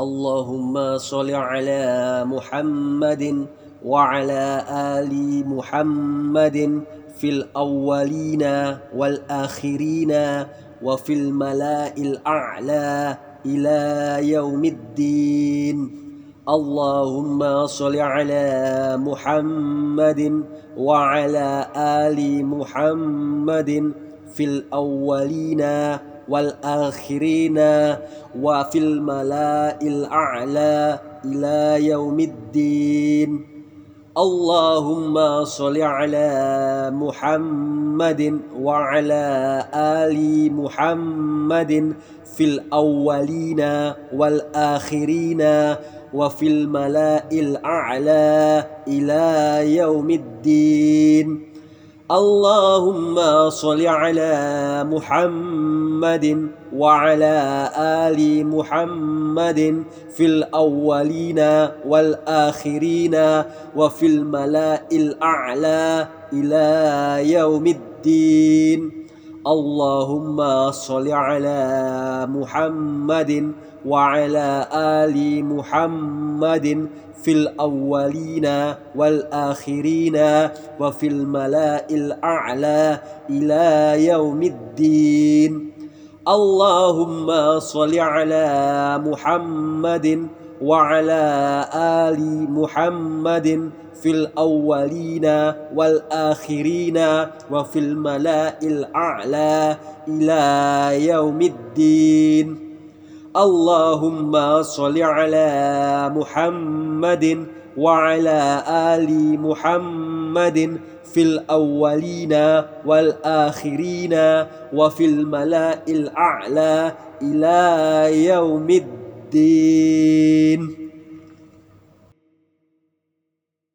اللهم صل على محمد وعلى آل محمد في الأولين والآخرين وفي الملاء الأعلى إلى يوم الدين. اللهم صل على محمد وعلى آل محمد في الأولين والآخرين وفي الملاء الأعلى إلى يوم الدين. اللهم صل على محمد وعلى آل محمد في الأولين والآخرين وفي الملاء الأعلى إلى يوم الدين. اللهم صل على محمد وعلى آل محمد في الأولين والآخرين وفي الملاء الأعلى إلى يوم الدين. اللهم صل على محمد وعلى آل محمد في الأولين والآخرين وفي الملاء الأعلى إلى يوم الدين. اللهم صل على محمد وعلى آل محمد في الأولين والآخرين وفي الملاء الأعلى إلى يوم الدين. اللهم صل على محمد وعلى آل محمد في الأولين والآخرين وفي الملاء الأعلى إلى يوم الدين.